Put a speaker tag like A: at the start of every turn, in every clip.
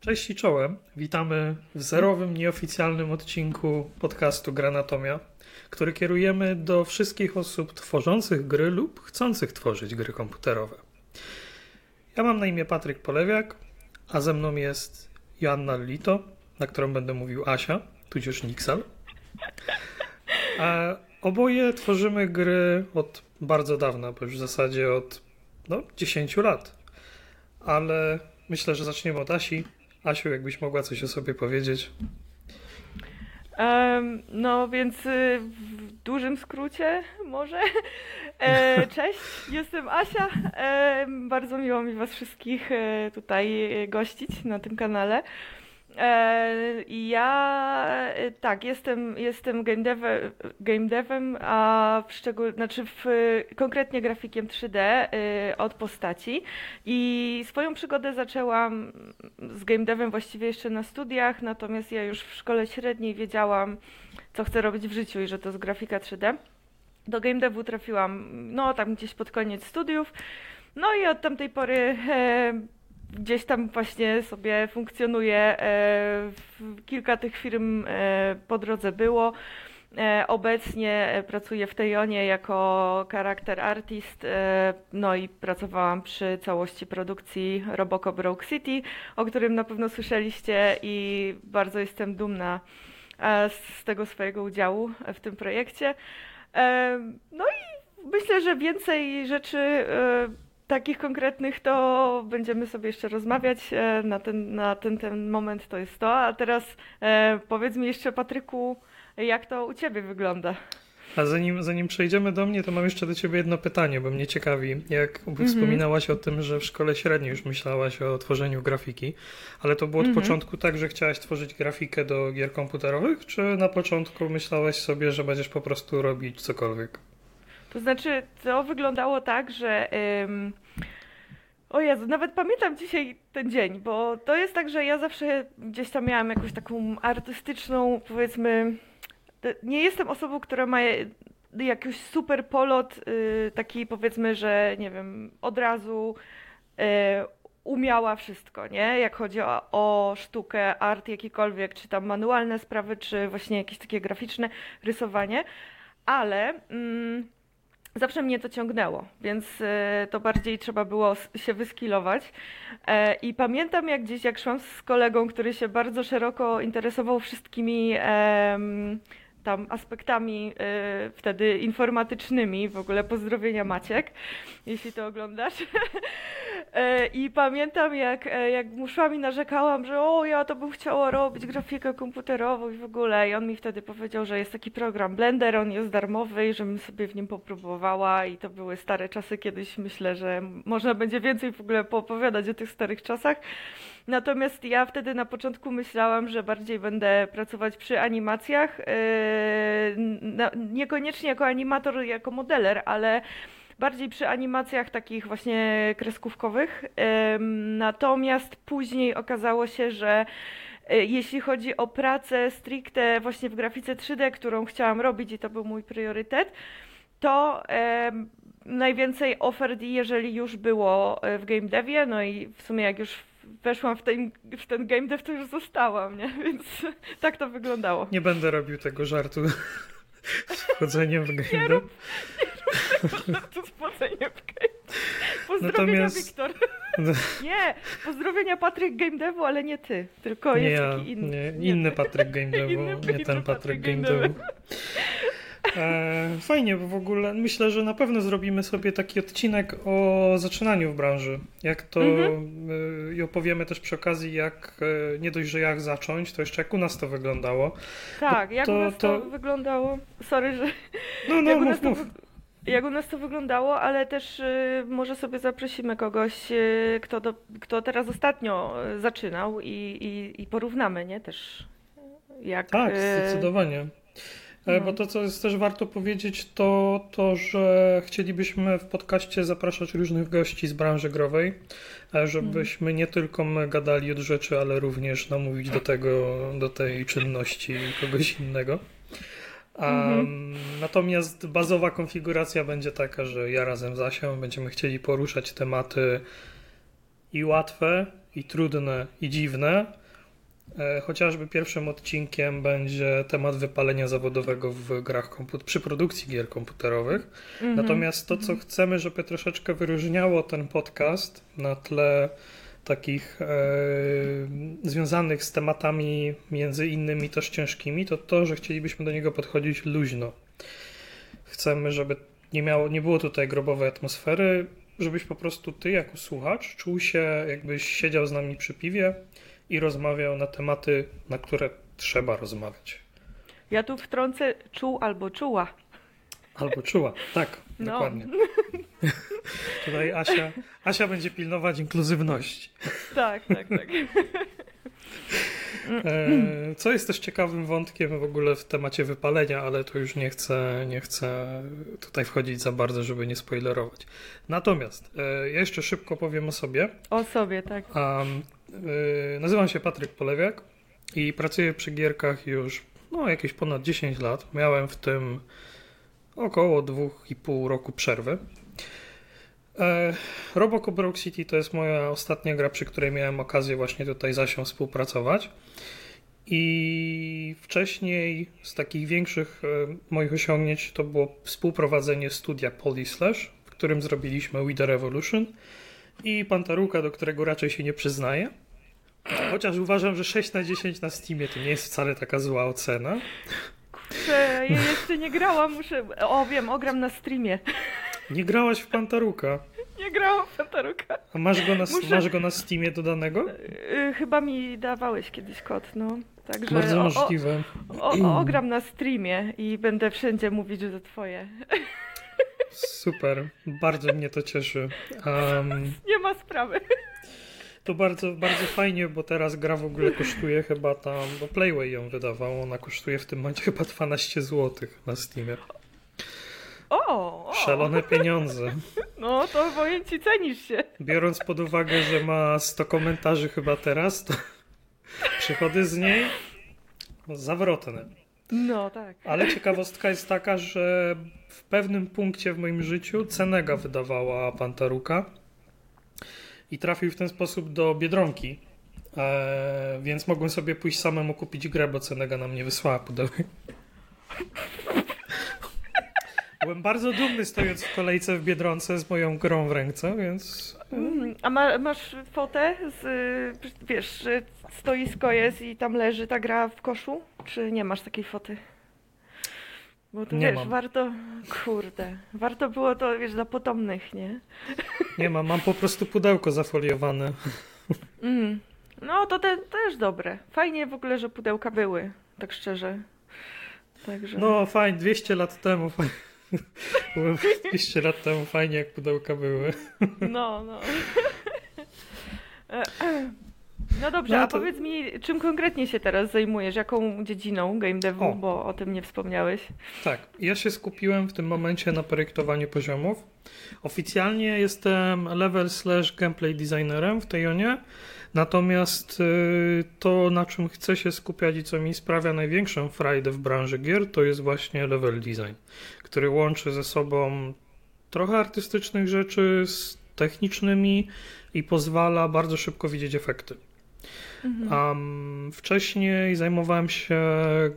A: Cześć i czołem. Witamy w zerowym, nieoficjalnym odcinku podcastu Granatomia, który kierujemy do wszystkich osób tworzących gry lub chcących tworzyć gry komputerowe. Ja mam na imię Patryk Polewiak, a ze mną jest Joanna Lito, na którą będę mówił Asia, tudzież Nixal. A oboje tworzymy gry od bardzo dawna, bo już w zasadzie od no, 10 lat. Ale myślę, że zaczniemy od Asi. Asiu, jakbyś mogła coś o sobie powiedzieć.
B: Um, no więc y, w dużym skrócie może. E, cześć, jestem Asia. E, bardzo miło mi Was wszystkich e, tutaj gościć na tym kanale. E, ja e, tak, jestem, jestem game, game devem, a w szczegól, znaczy w, konkretnie grafikiem 3D e, od postaci. I swoją przygodę zaczęłam z game devem właściwie jeszcze na studiach, natomiast ja już w szkole średniej wiedziałam, co chcę robić w życiu i że to jest grafika 3D. Do game devu trafiłam, no tam gdzieś pod koniec studiów. No i od tamtej pory e, gdzieś tam właśnie sobie funkcjonuje. E, kilka tych firm e, po drodze było. E, obecnie pracuję w Tejonie jako charakter artist, no i pracowałam przy całości produkcji Robocop Rogue City, o którym na pewno słyszeliście i bardzo jestem dumna z tego swojego udziału w tym projekcie. No i myślę, że więcej rzeczy takich konkretnych to będziemy sobie jeszcze rozmawiać. E, na ten, na ten, ten moment to jest to. A teraz e, powiedz mi jeszcze, Patryku, jak to u Ciebie wygląda?
A: A zanim, zanim przejdziemy do mnie, to mam jeszcze do Ciebie jedno pytanie, bo mnie ciekawi. Jak mm -hmm. wspominałaś o tym, że w szkole średniej już myślałaś o tworzeniu grafiki, ale to było od mm -hmm. początku tak, że chciałaś tworzyć grafikę do gier komputerowych, czy na początku myślałaś sobie, że będziesz po prostu robić cokolwiek?
B: To znaczy, to wyglądało tak, że. Ym... O Jezu, nawet pamiętam dzisiaj ten dzień, bo to jest tak, że ja zawsze gdzieś tam miałam jakąś taką artystyczną, powiedzmy. Nie jestem osobą, która ma jakiś super polot, yy, taki powiedzmy, że nie wiem, od razu yy, umiała wszystko, nie? Jak chodzi o, o, sztukę, art jakikolwiek, czy tam manualne sprawy, czy właśnie jakieś takie graficzne rysowanie, ale. Yy, zawsze mnie to ciągnęło, więc e, to bardziej trzeba było się wyskilować. E, I pamiętam jak gdzieś, jak szłam z kolegą, który się bardzo szeroko interesował wszystkimi tam aspektami y, wtedy informatycznymi, w ogóle pozdrowienia Maciek, jeśli to oglądasz. E, I pamiętam, jak, e, jak mu szłam i narzekałam, że o, ja to bym chciała robić grafikę komputerową i w ogóle. I on mi wtedy powiedział, że jest taki program Blender, on jest darmowy i żebym sobie w nim popróbowała. I to były stare czasy, kiedyś myślę, że można będzie więcej w ogóle poopowiadać o tych starych czasach. Natomiast ja wtedy na początku myślałam, że bardziej będę pracować przy animacjach. Yy, niekoniecznie jako animator, jako modeler, ale bardziej przy animacjach takich właśnie kreskówkowych. Natomiast później okazało się, że e, jeśli chodzi o pracę stricte właśnie w grafice 3D, którą chciałam robić i to był mój priorytet, to najwięcej ofert, jeżeli już było e, w game devie, no i w sumie jak już weszłam w ten, w ten game dev, to już zostałam, nie? Więc tak to wyglądało.
A: Nie będę robił tego żartu z wchodzeniem w game dev.
B: Nie rób, z wchodzeniem w game Pozdrowienia, Natomiast... Wiktor. Nie, pozdrowienia Patryk Game Devu, ale nie ty, tylko nie jest ja, inny.
A: Nie, inny Patryk Game Devu, nie ten Patryk Game Devu. E, fajnie, bo w ogóle myślę, że na pewno zrobimy sobie taki odcinek o zaczynaniu w branży. Jak to mhm. E, i opowiemy też przy okazji, jak e, nie dość, że jak zacząć, to jeszcze jak u nas to wyglądało.
B: Tak, jak to, u nas to, to, wyglądało. Sorry, że. No, no, mów, mów. Jak u nas to wyglądało, ale też y, może sobie zaprosimy kogoś, y, kto, do, kto teraz ostatnio zaczynał i, i, i porównamy, nie? Też jak.
A: Tak, zdecydowanie. E, no. Bo to, co jest też warto powiedzieć, to to, że chcielibyśmy w podcaście zapraszać różnych gości z branży growej, e, żebyśmy nie tylko my gadali od rzeczy, ale również namówić do tego, do tej czynności kogoś innego. Um, natomiast bazowa konfiguracja będzie taka, że ja razem z Asią będziemy chcieli poruszać tematy i łatwe, i trudne i dziwne. E, chociażby pierwszym odcinkiem będzie temat wypalenia zawodowego w grach komput- przy produkcji gier komputerowych.
B: Mhm.
A: Natomiast to, co chcemy, żeby troszeczkę wyróżniało ten podcast na tle takich e, związanych z tematami między innymi też ciężkimi, to to, że chcielibyśmy do niego podchodzić luźno. Chcemy, żeby nie, miało, nie było tutaj grobowej atmosfery, żebyś po prostu ty, jako słuchacz, czuł się, jakbyś siedział z nami przy piwie i rozmawiał na tematy, na które trzeba rozmawiać.
B: Ja tu wtrącę czuł albo czuła.
A: Albo czuła, tak,
B: No.
A: dokładnie. Tutaj Asia, Asia będzie pilnować inkluzywności.
B: Tak, tak, tak.
A: E, Co jest też ciekawym wątkiem w ogóle w temacie wypalenia, ale to już nie chcę, nie chcę tutaj wchodzić za bardzo, żeby nie spoilerować. Natomiast e, ja jeszcze szybko powiem o sobie.
B: O sobie, tak.
A: Y, nazywam się Patryk Polewiak i pracuję przy gierkach już no, jakieś ponad 10 lat. Miałem w tym około 2,5 roku przerwy. E, Robocop Rogue City to jest moja ostatnia gra, przy której miałem okazję właśnie tutaj z Asią współpracować. I wcześniej z takich większych e, moich osiągnięć to było współprowadzenie studia Polyslash, w którym zrobiliśmy We The Revolution i Pantaruka, do którego raczej się nie przyznaję. Chociaż uważam, że 6 na 10 na Steamie to nie jest wcale taka zła ocena.
B: Kurczę, ja jeszcze nie grałam, muszę... O, wiem, ogram na streamie.
A: Nie grałaś w Pantaruka.
B: Nie grałam w Fataruka.
A: A masz go na,
B: Muszę-
A: masz go na Steamie dodanego?
B: Yy, chyba mi dawałeś kiedyś kod, no. Także
A: Bardzo
B: o,
A: możliwe.
B: o, o, ogram na streamie i będę wszędzie mówić, że to twoje.
A: Super. Bardzo mnie to cieszy. Um,
B: Nie ma sprawy.
A: to bardzo, bardzo fajnie, bo teraz gra w ogóle kosztuje chyba tam, bo Playway ją wydawał, ona kosztuje w tym momencie chyba 12 zł na Steamie.
B: O, o.
A: Szalone pieniądze.
B: No to powiem ci, cenisz się.
A: Biorąc pod uwagę, że ma 100 komentarzy chyba teraz, to przychody z niej zawrotne.
B: No tak.
A: Ale ciekawostka jest taka, że w pewnym punkcie w moim życiu Cenega wydawała Pantaruka i trafił w ten sposób do Biedronki. E, więc mogłem sobie pójść samemu kupić grę, bo Cenega nam nie wysłała pudełek. Byłem bardzo dumny stojąc w kolejce w Biedronce z moją grą w ręce, więc
B: Mm, A ma, masz fotę z, y, wiesz, stoisko jest i tam leży ta gra w koszu? Czy nie masz takiej foty? Bo to
A: Nie
B: wiesz,
A: mam.
B: warto, kurde, warto było to, wiesz, dla potomnych, nie?
A: nie mam, mam po prostu pudełko zafoliowane.
B: Mm. No to te, też dobre. Fajnie w ogóle, że pudełka były, tak szczerze. Także.
A: No fajnie, 200 lat temu. fajnie. Byłem 200 lat temu fajnie jak pudełka były.
B: No, no. No dobrze,
A: No
B: a
A: to-
B: powiedz mi, czym konkretnie się teraz zajmujesz? Jaką dziedziną game devu,
A: O.
B: bo o tym nie wspomniałeś.
A: Tak, ja się skupiłem w tym momencie na projektowaniu poziomów. Oficjalnie jestem level slash gameplay designerem w Tejonie, natomiast y, to na czym chcę się skupiać i co mi sprawia największą frajdę w branży gier, to jest właśnie level design, który łączy ze sobą trochę artystycznych rzeczy z technicznymi i pozwala bardzo szybko widzieć efekty. Um, wcześniej zajmowałem się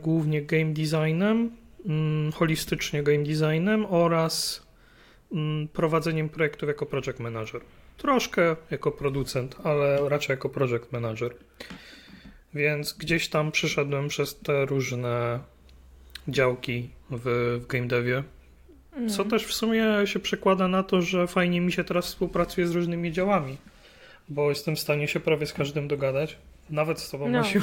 A: głównie game designem, mm, holistycznie game designem oraz mm, prowadzeniem projektów jako project manager. Troszkę jako producent, ale raczej jako project manager. Więc gdzieś tam przyszedłem przez te różne działki w, w game devie, co
B: Mm.
A: też w sumie się przekłada na to, że fajnie mi się teraz współpracuje z różnymi działami, bo jestem w stanie się prawie z każdym dogadać. Nawet z tobą,
B: No.
A: Asiu.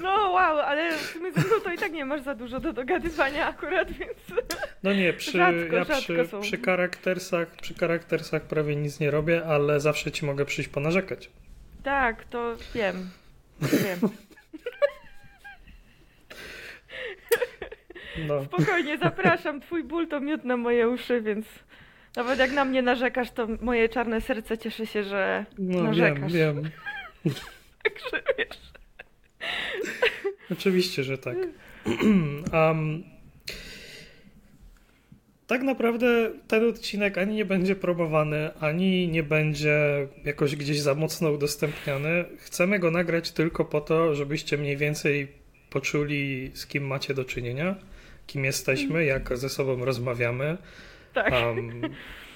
B: No wow, ale w sumie ze mną to i tak nie masz za dużo do dogadywania akurat, więc...
A: No nie, przy,
B: Rzadko,
A: ja przy,
B: są.
A: przy charaktersach, przy charaktersach prawie nic nie robię, ale zawsze ci mogę przyjść ponarzekać.
B: Tak, to wiem. Wiem.
A: No,
B: Spokojnie, zapraszam. Twój ból to miód na moje uszy, więc nawet jak na mnie narzekasz, to moje czarne serce cieszy się, że
A: no wiem,
B: narzekasz.
A: wiem.
B: Także wiesz.
A: Oczywiście, że tak. um, tak naprawdę ten odcinek ani nie będzie promowany, ani nie będzie jakoś gdzieś za mocno udostępniany. Chcemy go nagrać tylko po to, żebyście mniej więcej poczuli, z kim macie do czynienia, kim jesteśmy, jak ze sobą rozmawiamy.
B: Tak.
A: Um,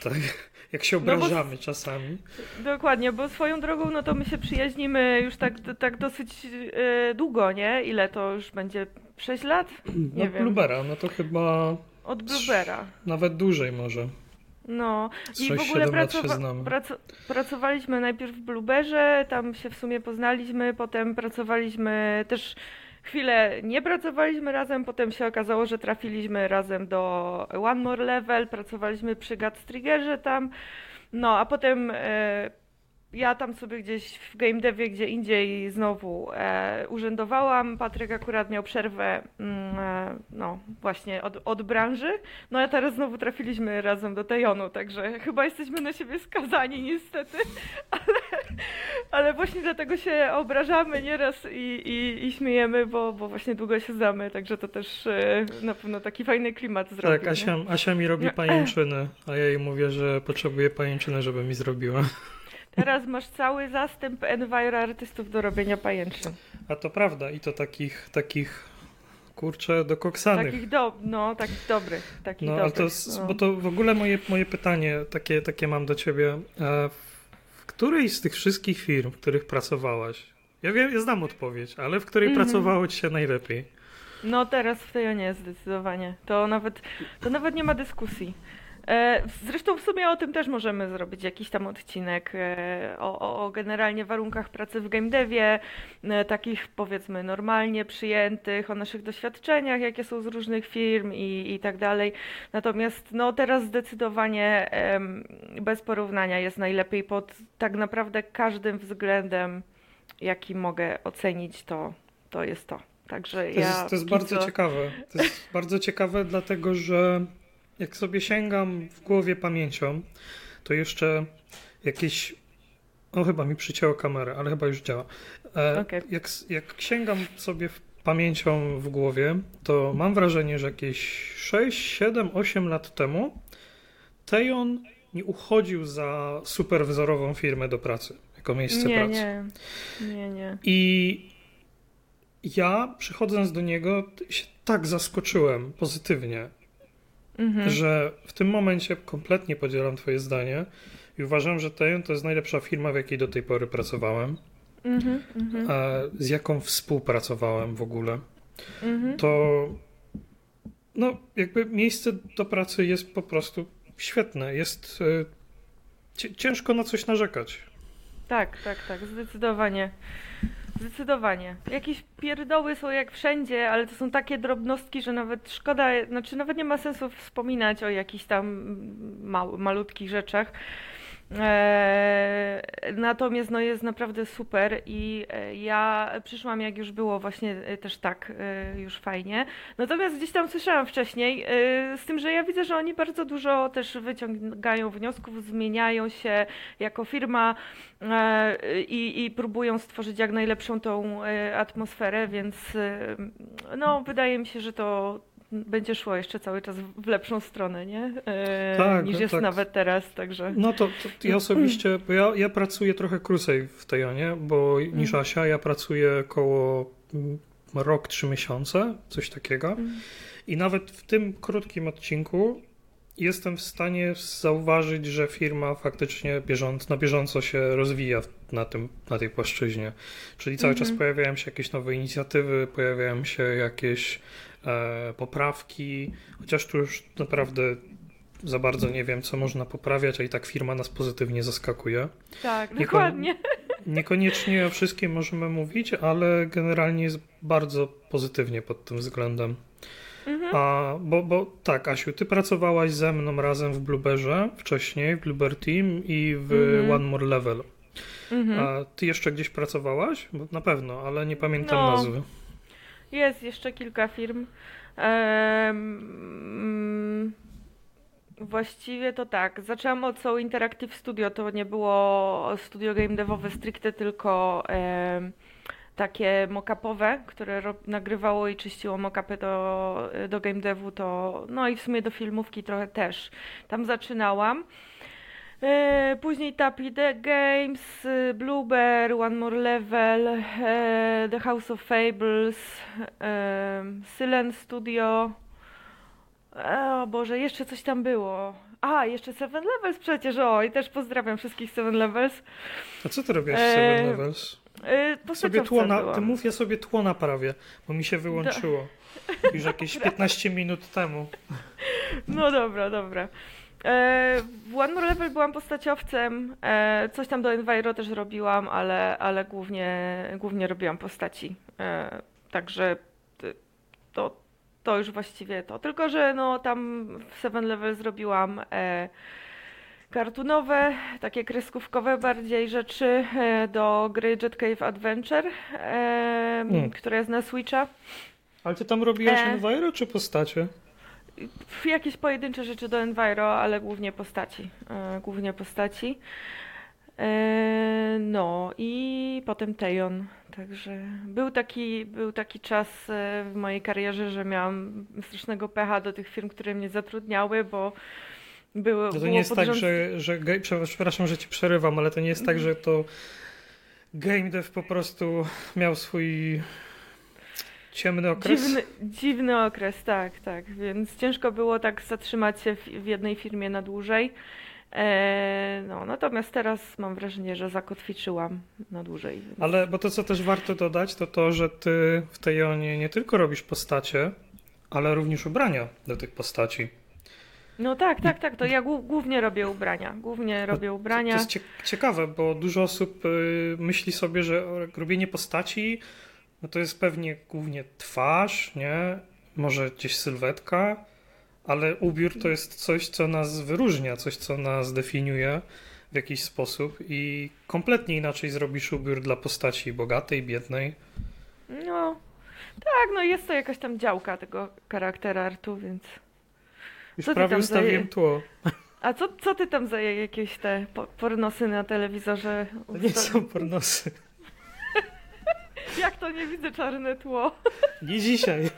A: tak jak się obrażamy no bo, czasami.
B: Dokładnie, bo swoją drogą, no to my się przyjaźnimy już tak, tak dosyć yy, długo, nie? Ile to już będzie? 6 lat?
A: Nie no, wiem. Blubera, no to chyba...
B: Od Blubera.
A: Nawet dłużej może.
B: No i w ogóle pracowa prac pracowaliśmy najpierw w Blueberze, tam się w sumie poznaliśmy, potem pracowaliśmy też chwilę nie pracowaliśmy razem, potem się okazało, że trafiliśmy razem do One More Level, pracowaliśmy przy Triggerze tam, no a potem e, ja tam sobie gdzieś w game devie, gdzie indziej znowu e, urzędowałam. Patryk akurat miał przerwę, mm, e, no właśnie od, od branży. No a teraz znowu trafiliśmy razem do Tejonu, także chyba jesteśmy na siebie skazani niestety, ale, ale właśnie dlatego się obrażamy nieraz i, i, i śmiejemy, bo, bo właśnie długo się znamy, także to też e, na pewno taki fajny klimat zrobi.
A: Tak, Asia, Asia mi robi pajęczyny, a ja jej mówię, że potrzebuję pajęczyny, żeby mi zrobiła.
B: Teraz masz cały zastęp Enviro artystów do robienia pajęczyn.
A: A to prawda i to takich, takich kurczę, dokoksanych.
B: Takich do, no, takich dobrych. Takich
A: no,
B: dobrych,
A: to, no. bo to w ogóle moje, moje pytanie takie, takie mam do ciebie. E, w której z tych wszystkich firm, w których pracowałaś, ja wiem, ja znam odpowiedź, ale w której mm -hmm. pracowało ci się najlepiej?
B: No teraz w tej nie zdecydowanie. To nawet, to nawet nie ma dyskusji. E, zresztą w sumie o tym też możemy zrobić jakiś tam odcinek e, o, o generalnie warunkach pracy w game devie, e, takich powiedzmy normalnie przyjętych, o naszych doświadczeniach, jakie są z różnych firm i, i tak dalej. Natomiast no teraz zdecydowanie bez porównania jest najlepiej pod tak naprawdę każdym względem, jaki mogę ocenić, to, to jest to. Także
A: to
B: ja.
A: Jest, to jest bardzo ciekawe. To jest bardzo ciekawe, dlatego że jak sobie sięgam w głowie pamięcią, to jeszcze jakieś. O, chyba mi przycięło kamerę, ale chyba już działa. E, okay. jak, jak sięgam sobie w pamięcią w głowie, to mam wrażenie, że jakieś 6, 7, 8 lat temu Tejon nie uchodził za superwzorową firmę do pracy, jako miejsce
B: nie,
A: pracy.
B: Nie, nie, nie.
A: I ja przychodząc do niego się tak zaskoczyłem pozytywnie, mhm. że w tym momencie kompletnie podzielam Twoje zdanie i uważam, że Tejon to jest najlepsza firma, w jakiej do tej pory pracowałem, mhm, mhm. z jaką współpracowałem w ogóle. Mhm. To no, jakby miejsce do pracy jest po prostu świetne. Jest e, ciężko na coś narzekać.
B: Tak, tak, tak, zdecydowanie. Zdecydowanie. Jakieś pierdoły są jak wszędzie, ale to są takie drobnostki, że nawet szkoda, znaczy nawet nie ma sensu wspominać o jakichś tam mał, malutkich rzeczach. E, natomiast no jest naprawdę super i e, ja przyszłam jak już było właśnie e, też tak już fajnie. Natomiast gdzieś tam słyszałam wcześniej z tym, że ja widzę, że oni bardzo dużo też wyciągają wniosków, zmieniają się jako firma i, i próbują stworzyć jak najlepszą tą atmosferę, więc no wydaje mi się, że to będzie szło jeszcze cały czas w lepszą stronę, nie? E, tak, niż jest tak. nawet teraz, także...
A: No to, to ja osobiście, bo ja, ja pracuję trochę krócej w Tejonie, bo niż mm. Asia, ja pracuję około mm, rok, trzy miesiące, coś takiego. Mm. I nawet w tym krótkim odcinku jestem w stanie zauważyć, że firma faktycznie bieżąc, na bieżąco się rozwija na, tym, na tej płaszczyźnie. Czyli cały czas mhm. pojawiają się jakieś nowe inicjatywy, pojawiają się jakieś poprawki, chociaż tu już naprawdę za bardzo nie wiem, co można poprawiać, a i tak firma nas pozytywnie zaskakuje.
B: Tak, Niekon dokładnie.
A: Niekoniecznie o wszystkim możemy mówić, ale generalnie jest bardzo pozytywnie pod tym względem. Mhm. A, bo, bo tak, Asiu, ty pracowałaś ze mną razem w Blueberze wcześniej, w Blueber Team i w mhm. One More Level. Mhm. A ty jeszcze gdzieś pracowałaś? Bo na pewno, ale nie pamiętam no, nazwy.
B: Jest jeszcze kilka firm. Um, właściwie to tak. Zaczęłam od Soul Interactive Studio. To nie było studio game devowe stricte, tylko um, takie mockupowe, które nagrywało i czyściło mockupy do, do game devu, to no i w sumie do filmówki trochę też. Tam zaczynałam. E, później Tappy The Games, Bluebear, One More Level, e, The House of Fables, e, Silent Studio. O Boże, jeszcze coś tam było. A, jeszcze Seven Levels przecież, o, i też pozdrawiam wszystkich Seven Levels.
A: A co ty robisz w Seven Levels?
B: Yy,
A: sobie tło na, ty mów, ja sobie tło naprawię, bo mi się wyłączyło. Do... Już jakieś 15 minut temu.
B: No dobra, dobra. E, w One More Level byłam postaciowcem, e, coś tam do Enviro też robiłam, ale, ale głównie, głównie robiłam postaci. E, także to, to już właściwie to. Tylko, że no tam w Seven Level zrobiłam kartunowe, takie kreskówkowe bardziej rzeczy do gry Jet Cave Adventure, hmm. która jest na Switcha.
A: Ale ty tam robiłaś e... Enviro czy postacie?
B: Jakieś pojedyncze rzeczy do Enviro, ale głównie postaci. E, głównie postaci. E, no i potem Tejon. Także był taki, był taki czas e, w mojej karierze, że miałam strasznego pecha do tych firm, które mnie zatrudniały, bo były.
A: No to nie jest tak, że, że przepraszam, że ci przerywam, ale to nie jest tak, że to game dev po prostu miał swój Ciemny okres?
B: Dziwny, dziwny okres, tak, tak. Więc ciężko było tak zatrzymać się w, w jednej firmie na dłużej. E, no, natomiast teraz mam wrażenie, że zakotwiczyłam na dłużej. Więc...
A: Ale bo to, co też warto dodać, to to, że ty w tej Jonie nie tylko robisz postacie, ale również ubrania do tych postaci.
B: No tak, tak, tak. To ja głównie robię ubrania. Głównie robię ubrania.
A: To, to jest ciekawe, bo dużo osób y, myśli sobie, że robienie postaci no to jest pewnie głównie twarz, nie? Może gdzieś sylwetka, ale ubiór to jest coś, co nas wyróżnia, coś, co nas definiuje w jakiś sposób i kompletnie inaczej zrobisz ubiór dla postaci bogatej, biednej.
B: No, tak, no jest to jakaś tam działka tego charaktera artu, więc...
A: Już prawie ustawiłem za... tło.
B: A co, co ty tam za jakieś te pornosy na telewizorze?
A: To nie są pornosy.
B: Jak to nie widzę czarne tło?
A: Nie dzisiaj.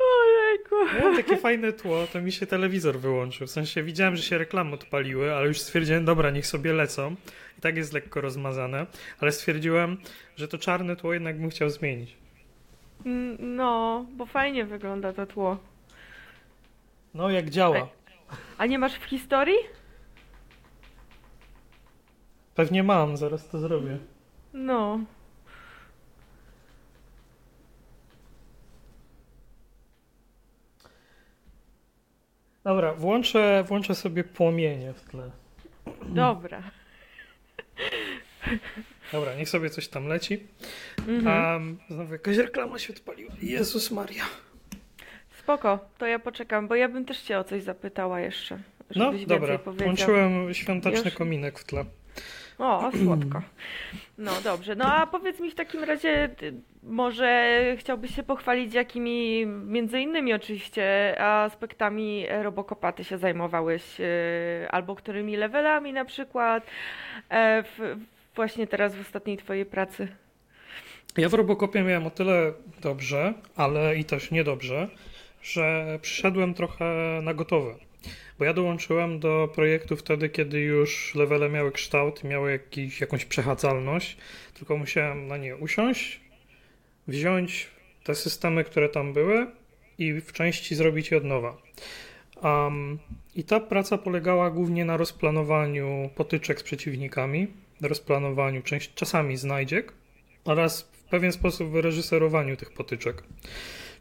B: Ojejku.
A: Miałem takie fajne tło, to mi się telewizor wyłączył. W sensie widziałem, że się reklamy odpaliły, ale już stwierdziłem, dobra, niech sobie lecą. I tak jest lekko rozmazane, ale stwierdziłem, że to czarne tło jednak bym chciał zmienić.
B: No, bo fajnie wygląda to tło.
A: No, jak działa.
B: A nie masz w historii?
A: Pewnie mam, zaraz to zrobię.
B: No.
A: Dobra, włączę, włączę sobie płomienie w tle.
B: Dobra.
A: Dobra, niech sobie coś tam leci. Mhm. Um, znowu jakaś reklama się odpaliła. Jezus Maria.
B: Spoko, to ja poczekam, bo ja bym też cię o coś zapytała jeszcze. No, dobra.
A: Włączyłem świąteczny Już? kominek w tle.
B: O, słodko. No dobrze. No a powiedz mi w takim razie, może chciałbyś się pochwalić, jakimi między innymi oczywiście aspektami Robocopa ty się zajmowałeś, e, albo którymi levelami na przykład, e, w, właśnie teraz w ostatniej twojej pracy?
A: Ja w Robocopie miałem o tyle dobrze, ale i też niedobrze, że przyszedłem trochę na gotowe. Bo ja dołączyłem do projektu wtedy, kiedy już levele miały kształt, miały jakiś, jakąś przechadzalność, tylko musiałem na nie usiąść, wziąć te systemy, które tam były i w części zrobić je od nowa. Um, I ta praca polegała głównie na rozplanowaniu potyczek z przeciwnikami, rozplanowaniu część, czasami znajdziek oraz w pewien sposób wyreżyserowaniu tych potyczek.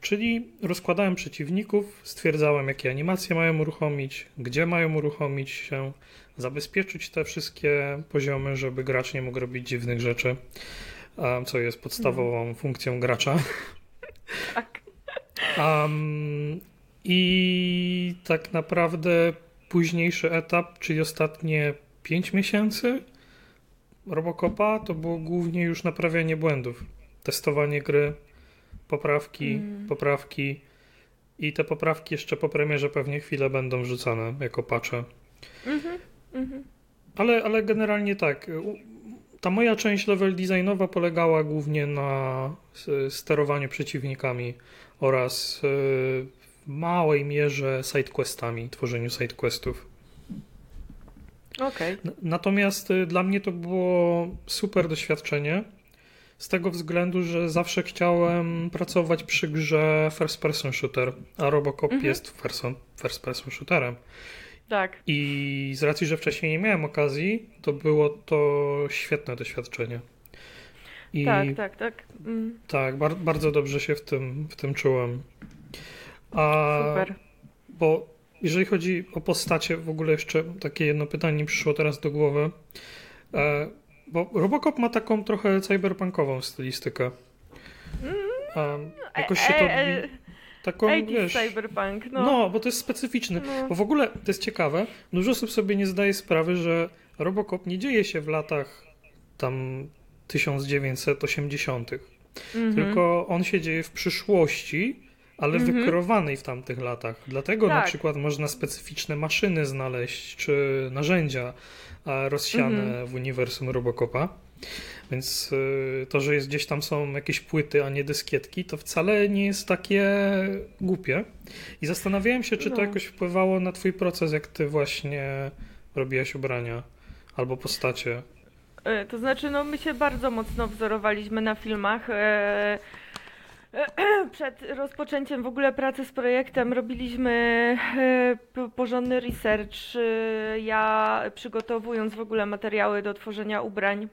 A: Czyli rozkładałem przeciwników, stwierdzałem, jakie animacje mają uruchomić, gdzie mają uruchomić się, zabezpieczyć te wszystkie poziomy, żeby gracz nie mógł robić dziwnych rzeczy, co jest podstawową mhm. funkcją gracza. Tak. Um, I tak naprawdę późniejszy etap, czyli ostatnie 5 miesięcy Robocopa, to było głównie już naprawianie błędów, testowanie gry, poprawki, mm. poprawki i te poprawki jeszcze po premierze pewnie chwilę będą wrzucane jako patche. -hmm, mm -hmm. Ale, ale generalnie tak. ta moja część level designowa polegała głównie na sterowaniu przeciwnikami oraz w małej mierze sidequestami, tworzeniu sidequestów.
B: Okay.
A: Natomiast dla mnie to było super doświadczenie z tego względu, że zawsze chciałem pracować przy grze first person shooter, a Robocop mhm. jest first person shooterem.
B: Tak.
A: I z racji, że wcześniej nie miałem okazji, to było to świetne doświadczenie.
B: I tak, tak, tak.
A: Mm. Tak, bar bardzo dobrze się w tym, w tym czułem. A,
B: Super.
A: Bo jeżeli chodzi o postacie, w ogóle jeszcze takie jedno pytanie mi przyszło teraz do głowy. E, bo Robocop ma taką trochę cyberpunkową stylistykę.
B: Um, jakoś się to... E, e, taką, wiesz, cyberpunk, no.
A: no. bo to jest specyficzny. No. Bo w ogóle to jest ciekawe, dużo osób sobie nie zdaje sprawy, że Robocop nie dzieje się w latach tam 1980. Mhm. Tylko on się dzieje w przyszłości, ale mhm. wykreowanej w tamtych latach. Dlatego tak. na przykład można specyficzne maszyny znaleźć, czy narzędzia rozsiane mhm. w uniwersum Robocopa. Więc y, to, że jest gdzieś tam są jakieś płyty, a nie dyskietki, to wcale nie jest takie głupie. I zastanawiałem się, czy to no. jakoś wpływało na twój proces, jak ty właśnie robiłaś ubrania albo postacie.
B: E, to znaczy, no my się bardzo mocno wzorowaliśmy na filmach. E, przed rozpoczęciem w ogóle pracy z projektem robiliśmy e, porządny research. Ja przygotowując w ogóle materiały do tworzenia ubrań,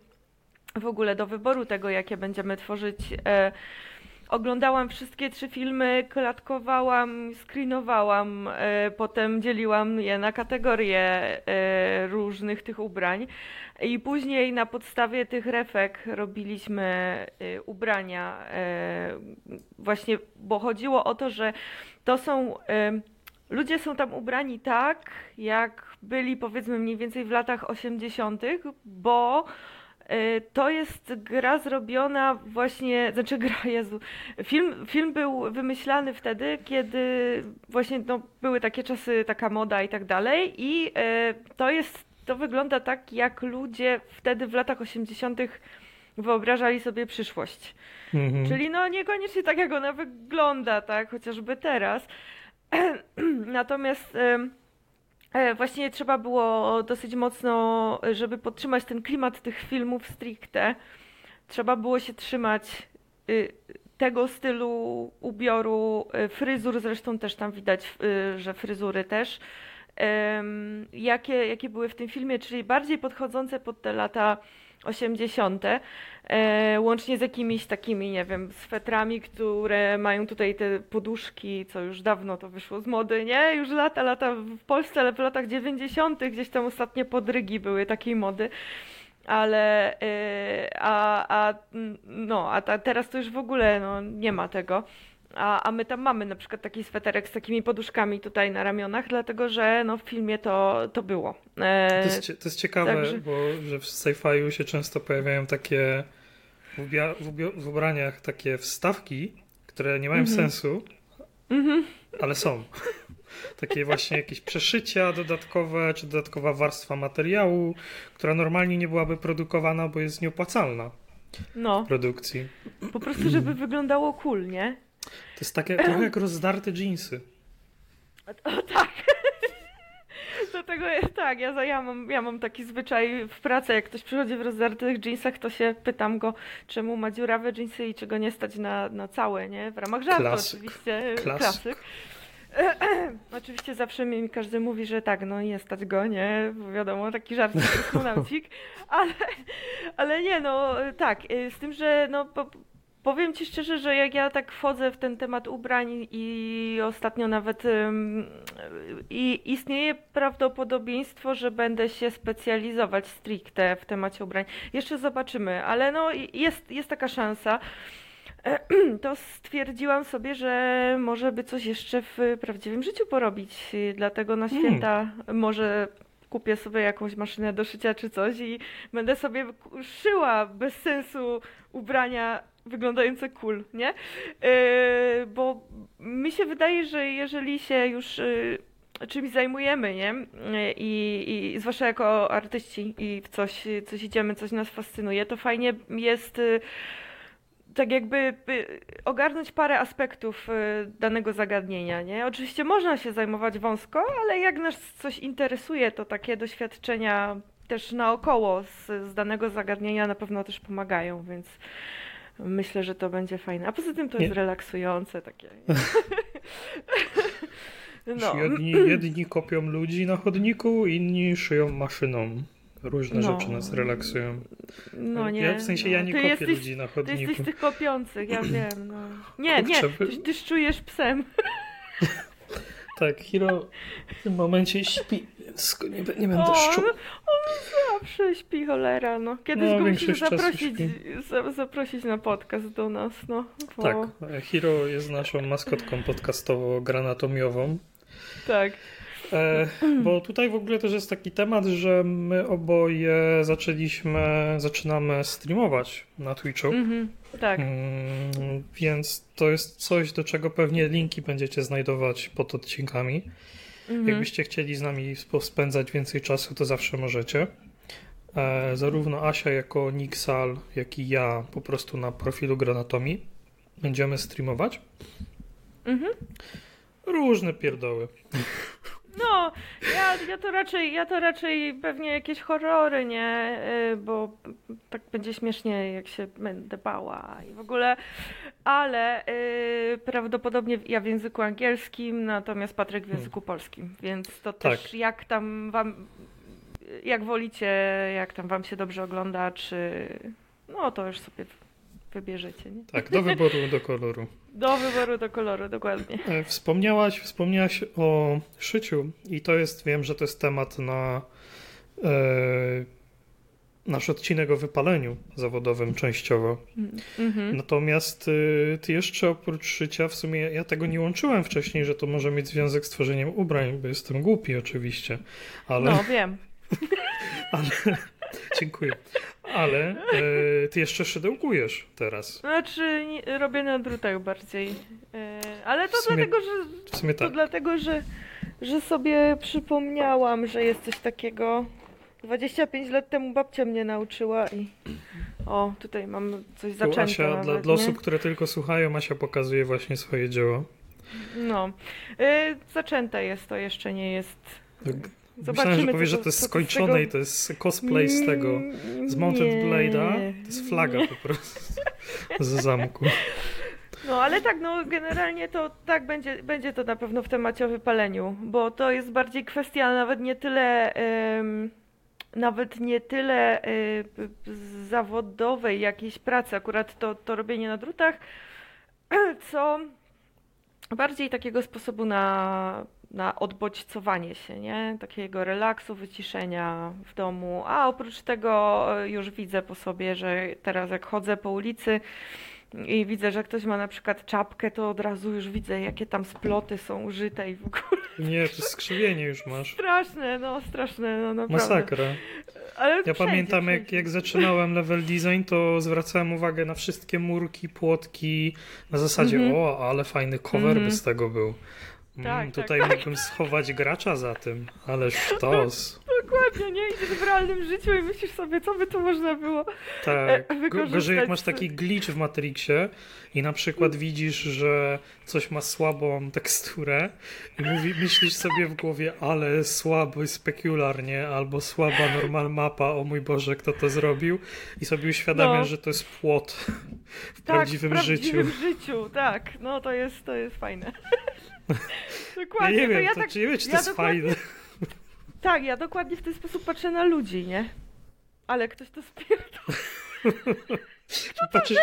B: w ogóle do wyboru tego, jakie będziemy tworzyć. Oglądałam wszystkie trzy filmy, klatkowałam, screenowałam, potem dzieliłam je na kategorie różnych tych ubrań. I później na podstawie tych refek robiliśmy y, ubrania, właśnie, bo chodziło o to, że to są. Ludzie są tam ubrani tak, jak byli powiedzmy mniej więcej w latach 80., bo to jest gra zrobiona właśnie, znaczy gra, Jezu, film, film był wymyślany wtedy, kiedy właśnie no, były takie czasy, taka moda i tak dalej i to jest to wygląda tak, jak ludzie wtedy w latach 80. wyobrażali sobie przyszłość. Mhm. Czyli no niekoniecznie tak, jak ona wygląda, tak, chociażby teraz. Natomiast e, właśnie trzeba było dosyć mocno, żeby podtrzymać ten klimat tych filmów stricte, trzeba było się trzymać y, tego stylu ubioru, y, fryzur, zresztą też tam widać, y, że fryzury też. Jakie, jakie były w tym filmie, czyli bardziej podchodzące pod te lata 80., e, łącznie z jakimiś takimi, nie wiem, swetrami, które mają tutaj te poduszki, co już dawno to wyszło z mody, nie? Już lata, lata w Polsce, ale w latach 90. gdzieś tam ostatnie podrygi były takiej mody. Ale e, a, a, no, a ta, teraz to już w ogóle no, nie ma tego. A, a my tam mamy na przykład taki sweterek z takimi poduszkami tutaj na ramionach, dlatego że no, w filmie to, to było.
A: E, to, jest, to jest ciekawe, także... bo że w sci-fi'u się często pojawiają takie w, ubia- w, w ubraniach takie wstawki, które nie mają mm-hmm. sensu, mm-hmm. ale są. Takie właśnie jakieś przeszycia dodatkowe, czy dodatkowa warstwa materiału, która normalnie nie byłaby produkowana, bo jest nieopłacalna no. w produkcji.
B: Po prostu, żeby wyglądało cool, nie?
A: To jest takie trochę jak rozdarte jeansy.
B: O, tak. Do tego jest tak, ja, ja, mam, ja mam taki zwyczaj w pracy, jak ktoś przychodzi w rozdartych jeansach, to się pytam go, czemu ma dziurawe jeansy i czego nie stać na, na całe, nie? W ramach żartu Klasyk. oczywiście.
A: Klasyk. Klasyk.
B: Oczywiście zawsze mi każdy mówi, że tak, no nie stać go, nie, bo wiadomo, taki żart kosmonaucik, ale, ale nie, no tak, y, z tym, że no po, Powiem Ci szczerze, że jak ja tak wchodzę w ten temat ubrań i ostatnio nawet i istnieje prawdopodobieństwo, że będę się specjalizować stricte w temacie ubrań. Jeszcze zobaczymy, ale no jest, jest taka szansa. To stwierdziłam sobie, że może by coś jeszcze w prawdziwym życiu porobić. Dlatego na hmm. święta może kupię sobie jakąś maszynę do szycia czy coś i będę sobie szyła bez sensu ubrania wyglądające cool, nie? Yy, bo mi się wydaje, że jeżeli się już yy, czymś zajmujemy, nie? I, I zwłaszcza jako artyści i w coś, coś idziemy, coś nas fascynuje, to fajnie jest y, tak jakby y, ogarnąć parę aspektów y, danego zagadnienia, nie? Oczywiście można się zajmować wąsko, ale jak nas coś interesuje, to takie doświadczenia też naokoło z, z danego zagadnienia na pewno też pomagają, więc myślę, że to będzie fajne. A poza tym to
A: Nie.
B: jest relaksujące takie.
A: No. Jedni, jedni kopią ludzi na chodniku, inni szyją maszyną. Różne
B: No.
A: rzeczy nas relaksują.
B: No nie.
A: ja w sensie
B: no.
A: ja nie
B: Ty
A: kopię
B: jesteś,
A: ludzi na
B: Ty
A: chodniku.
B: jesteś z tych kopiących, ja wiem, no. Nie, nie, ty, ty czujesz psem.
A: Tak, Hiro w tym momencie śpi, więc nie, nie będę
B: O,
A: szczuł.
B: on, on zawsze śpi, cholera, no. Kiedyś
A: No,
B: go musimy zaprosić, zaprosić na podcast do nas, no. Bo,
A: Tak, Hiro jest naszą maskotką podcastowo-granatomiową.
B: Tak.
A: E, bo tutaj w ogóle też jest taki temat, że my oboje zaczęliśmy, zaczynamy streamować na Twitchu.
B: Mhm, tak.
A: Mm, więc to jest coś, do czego pewnie linki będziecie znajdować pod odcinkami.
B: Mhm.
A: Jakbyście chcieli z nami spędzać więcej czasu, to zawsze możecie. E, zarówno Asia jako Nixal, jak i ja po prostu na profilu Granatomii będziemy streamować.
B: Mhm.
A: Różne pierdoły.
B: No, ja, ja to raczej, ja to raczej pewnie jakieś horrory, nie? Y, Bo tak będzie śmiesznie, jak się będę bała i w ogóle. Ale y, prawdopodobnie ja w języku angielskim, natomiast Patryk w języku polskim, więc to też
A: Tak.
B: jak tam wam, jak wolicie, jak tam wam się dobrze ogląda, czy no to już sobie wybierzecie, nie?
A: Tak, do wyboru, do koloru.
B: Do wyboru, do koloru, dokładnie.
A: E, Wspomniałaś, wspomniałaś o szyciu i to jest, wiem, że to jest temat na e, nasz odcinek o wypaleniu zawodowym częściowo.
B: Mhm.
A: Natomiast y, ty jeszcze oprócz szycia, w sumie ja tego nie łączyłem wcześniej, że to może mieć związek z tworzeniem ubrań, bo jestem głupi oczywiście, ale,
B: No, wiem.
A: ale dziękuję. Ale y, ty jeszcze szydełkujesz teraz.
B: Znaczy, nie, robię na drutach bardziej. E, ale to
A: sumie-
B: dlatego, że to
A: tak.
B: dlatego, że, że sobie przypomniałam, że jest coś takiego. 25 lat temu babcia mnie nauczyła i o, tutaj mam coś zaczęte
A: Asia,
B: nawet,
A: dla, dla osób, które tylko słuchają, Asia pokazuje właśnie swoje dzieło.
B: No. E, zaczęte jest to, jeszcze nie jest.
A: Myślałem, że powiesz, że
B: to-
A: jest skończone
B: tego-
A: i to jest cosplay z tego,
B: Mm,
A: z Mounted
B: nie.
A: Blade'a. To jest flaga po prostu z zamku.
B: No ale tak, no generalnie to tak będzie, będzie to na pewno w temacie o wypaleniu, bo to jest bardziej kwestia nawet nie tyle nawet nie tyle y, zawodowej jakiejś pracy, akurat to, to robienie na drutach, co bardziej takiego sposobu na, na odbodźcowanie się, nie? Takiego relaksu, wyciszenia w domu. A oprócz tego e, już widzę po sobie, że teraz jak chodzę po ulicy i widzę, że ktoś ma na przykład czapkę, to od razu już widzę, jakie tam sploty są użyte i w ogóle
A: Nie, to skrzywienie już masz.
B: straszne, no straszne, no naprawdę.
A: Masakra.
B: Ale
A: Ja
B: wszędzie,
A: pamiętam, jak,
B: wszędzie.
A: jak zaczynałem level design, to zwracałem uwagę na wszystkie murki, płotki, na zasadzie,
B: Mhm.
A: o, ale fajny cover
B: Mhm.
A: by z tego był. Mm,
B: Tak, tak,
A: tutaj mógłbym schować gracza za tym, ale sztos.
B: Dokładnie, nie? Idziesz w realnym życiu i myślisz sobie, co by tu można było
A: Tak.
B: e,
A: Go-
B: wykorzystać.
A: Gorzej jak masz taki glitch w Matrixie i na przykład widzisz, że coś ma słabą teksturę i mówi, myślisz sobie w głowie, ale słabo, spekularnie, albo słaba normal mapa, o mój Boże, kto to zrobił i sobie uświadamiasz,
B: No.
A: że to jest płot w
B: Tak,
A: prawdziwym,
B: w prawdziwym
A: życiu.
B: życiu, tak. No to jest, to jest fajne.
A: Ja
B: dokładnie,
A: nie
B: to
A: wiem,
B: ja
A: to,
B: tak,
A: czy nie wiem, czy to
B: ja
A: jest
B: dokładnie-
A: fajne.
B: tak, ja dokładnie w ten sposób patrzę na ludzi, nie? Ale ktoś to spierdolił
A: Patrzysz,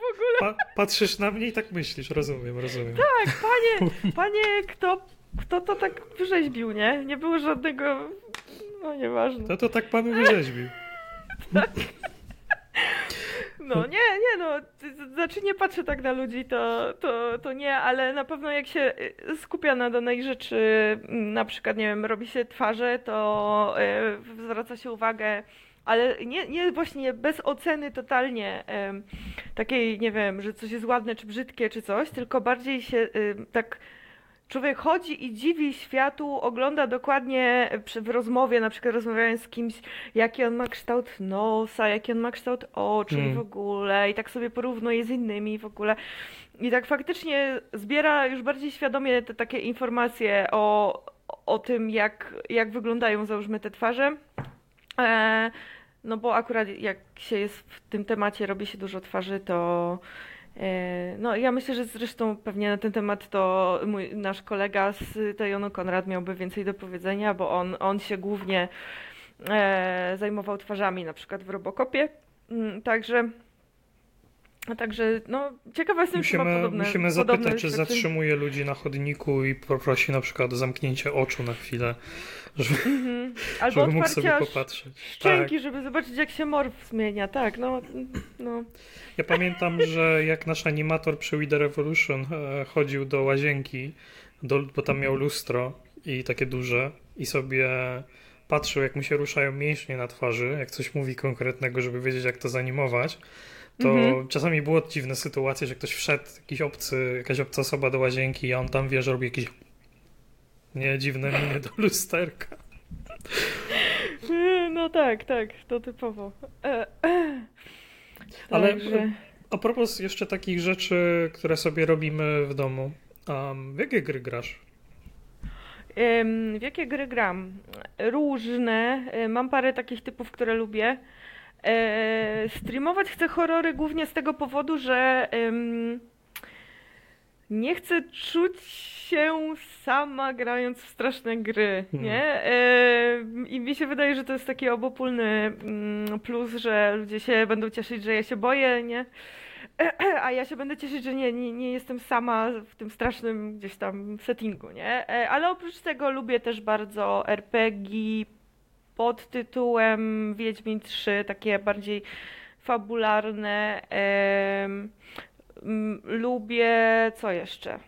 B: w ogóle.
A: pa, patrzysz na mnie i tak myślisz, rozumiem, rozumiem.
B: Tak, panie, panie, kto, kto to tak wyrzeźbił, nie? Nie było żadnego, no nieważne.
A: To to tak panu wyrzeźbił.
B: No nie, nie no, znaczy nie patrzę tak na ludzi, to, to, to nie, ale na pewno jak się y, skupia na danej rzeczy, m, na przykład, nie wiem, robi się twarze, to y, zwraca się uwagę, ale nie, nie właśnie bez oceny totalnie takiej, nie wiem, że coś jest ładne czy brzydkie czy coś, tylko bardziej się y, tak człowiek chodzi i dziwi światu, ogląda dokładnie przy, w rozmowie, na przykład rozmawiając z kimś, jaki on ma kształt nosa, jaki on ma kształt oczu
A: Mm.
B: w ogóle, i tak sobie porównuje z innymi w ogóle. I tak faktycznie zbiera już bardziej świadomie te takie informacje o, o tym, jak, jak wyglądają, załóżmy, te twarze. E, no bo akurat jak się jest w tym temacie, robi się dużo twarzy, to no ja myślę, że zresztą pewnie na ten temat to mój, nasz kolega z Tejonu Konrad miałby więcej do powiedzenia, bo on, on się głównie e, zajmował twarzami, na przykład w Robocopie. Mm, Także Także, no, ciekawa jestem, czy
A: Musimy,
B: podobne,
A: musimy zapytać, czy zatrzymuje ludzi na chodniku i poprosi na przykład o zamknięcie oczu na chwilę, żeby,
B: Mhm. Albo
A: żeby mógł sobie popatrzeć. Tak.
B: szczęki, żeby zobaczyć, jak się morf zmienia. Tak, no, no.
A: Ja pamiętam, że jak nasz animator przy We The Revolution e, chodził do łazienki, do, bo tam miał lustro i takie duże i sobie patrzył, jak mu się ruszają mięśnie na twarzy, jak coś mówi konkretnego, żeby wiedzieć, jak to zanimować, to
B: Mhm.
A: czasami było dziwne sytuacje, że ktoś wszedł, jakiś obcy, jakaś obca osoba do łazienki i on tam wie, że robi jakieś nie dziwne miny do lusterka.
B: No tak, tak, to typowo. E,
A: Ale-
B: Także-
A: A propos jeszcze takich rzeczy, które sobie robimy w domu. Um, w jakie gry grasz?
B: W jakie gry gram? Różne. E, Mam parę takich typów, które lubię. E, Streamować chcę horrory głównie z tego powodu, że nie chcę czuć się sama grając w straszne gry,
A: Hmm.
B: nie? E, I mi się wydaje, że to jest taki obopólny mm, plus, że ludzie się będą cieszyć, że ja się boję, nie? A ja się będę cieszyć, że nie, nie, nie jestem sama w tym strasznym gdzieś tam settingu, nie? E, Ale oprócz tego lubię też bardzo RPG pod tytułem Wiedźmin 3, takie bardziej fabularne. Lubię, co jeszcze?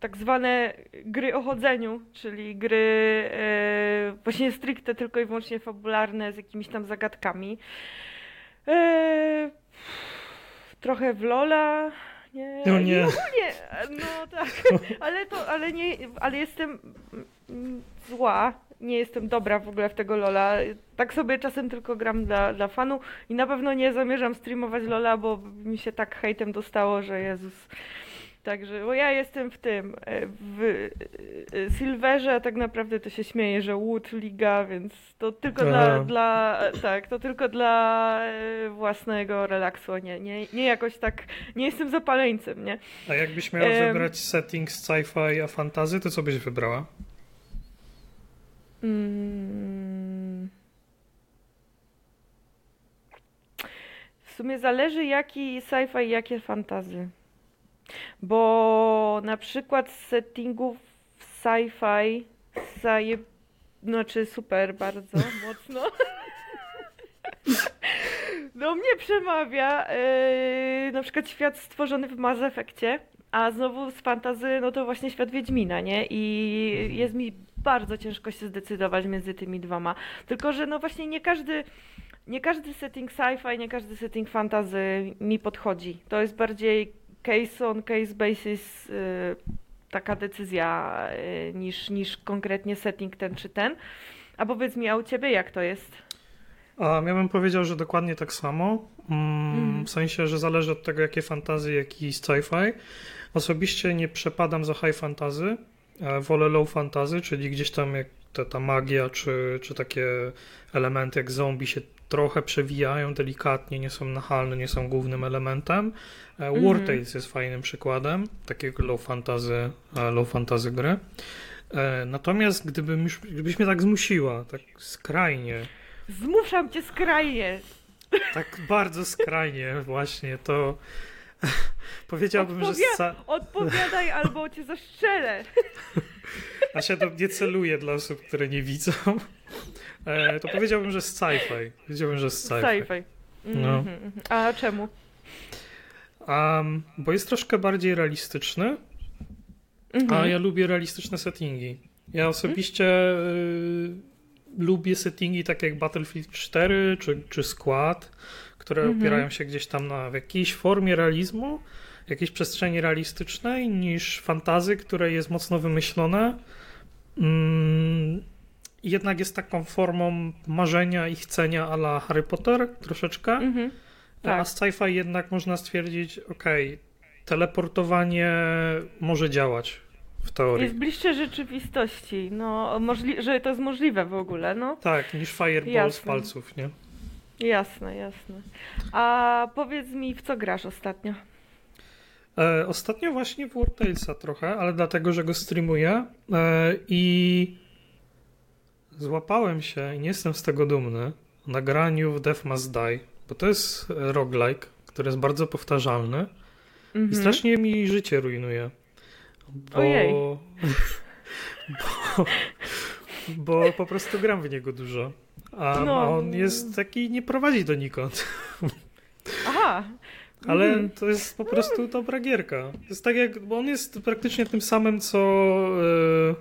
B: Tak zwane gry o chodzeniu, czyli gry e, właśnie stricte tylko i wyłącznie fabularne z jakimiś tam zagadkami. E, trochę w Lola. Nie,
A: No nie.
B: nie, no tak, ale to, ale nie, ale jestem zła, nie jestem dobra w ogóle w tego Lola. Tak sobie czasem tylko gram dla, dla fanu i na pewno nie zamierzam streamować Lola, bo mi się tak hejtem dostało, że Jezus. Także, bo ja jestem w tym, e, w e, Silverze, a tak naprawdę to się śmieje, że Wood Liga, więc to tylko dla,
A: Aha.
B: dla, tak, to tylko dla e, własnego relaksu, nie, nie, nie jakoś tak, nie jestem zapaleńcem, nie?
A: A jakbyś miała
B: Em.
A: wybrać setting z sci-fi a fantazy, to co byś wybrała?
B: Mm. W sumie zależy jaki sci-fi i jakie fantazy. Bo na przykład z settingów sci-fi zaje... Znaczy super bardzo mocno. Do mnie przemawia yy, na przykład świat stworzony w Mass Effectie, a znowu z fantazy, no to właśnie świat Wiedźmina, nie? I jest mi bardzo ciężko się zdecydować między tymi dwoma. Tylko, że no właśnie nie każdy, nie każdy setting sci-fi, nie każdy setting fantazy mi podchodzi. To jest bardziej case on case basis y, taka decyzja y, niż, niż konkretnie setting ten czy ten. A powiedz mi, a u ciebie jak to jest?
A: Ja bym powiedział, że dokładnie tak samo. Mm,
B: Mhm.
A: W sensie, że zależy od tego, jakie fantazy, jaki sci-fi. Osobiście nie przepadam za high fantazy. e, Wolę low fantazy, czyli gdzieś tam jak ta, ta magia, czy, czy takie elementy jak zombie się trochę przewijają delikatnie, nie są nachalne, nie są głównym elementem. E, War. Tales jest fajnym przykładem takiego low fantazy, e, low fantazy gry. Natomiast gdybym już, gdybyś mnie tak zmusiła, tak skrajnie,
B: Zmuszam cię skrajnie.
A: tak bardzo skrajnie właśnie, to powiedziałbym, że sca...
B: Odpowiadaj albo cię zastrzelę.
A: a się to nie celuje dla osób, które nie widzą, e, to powiedziałbym, że z sci-fi. Powiedziałbym, że z sci-fi.
B: Sci-fi.
A: No.
B: Mhm, mhm. A czemu?
A: Um, bo jest troszkę bardziej realistyczny,
B: Mhm.
A: a ja lubię realistyczne settingi. Ja osobiście y, lubię settingi takie jak Battlefield 4 czy, czy Squad, które
B: Mhm.
A: opierają się gdzieś tam na w jakiejś formie realizmu jakiejś przestrzeni realistycznej niż fantazy, które jest mocno wymyślone. Mm, jednak jest taką formą marzenia i chcenia a la Harry Potter troszeczkę.
B: Mhm. Tak.
A: A z sci-fi jednak można stwierdzić, okej, teleportowanie może działać w teorii.
B: Jest bliższe rzeczywistości, no, możli- że to jest możliwe w ogóle, no.
A: Tak, niż fireball z
B: Jasne.
A: palców, nie?
B: Jasne, jasne. A powiedz mi, w co grasz ostatnio?
A: E, ostatnio właśnie w War Talesa trochę, ale dlatego, że go streamuję e, i złapałem się i nie jestem z tego dumny na graniu w Death Must Die, bo to jest roguelike, który jest bardzo powtarzalny i
B: Mhm.
A: strasznie mi życie rujnuje. Bo,
B: Ojej.
A: bo, bo po prostu gram w niego dużo. A,
B: No.
A: a on jest taki, nie prowadzi donikąd.
B: Aha.
A: Ale
B: Mhm.
A: to jest po prostu dobra gierka. To jest tak jak, bo on jest praktycznie tym samym co e,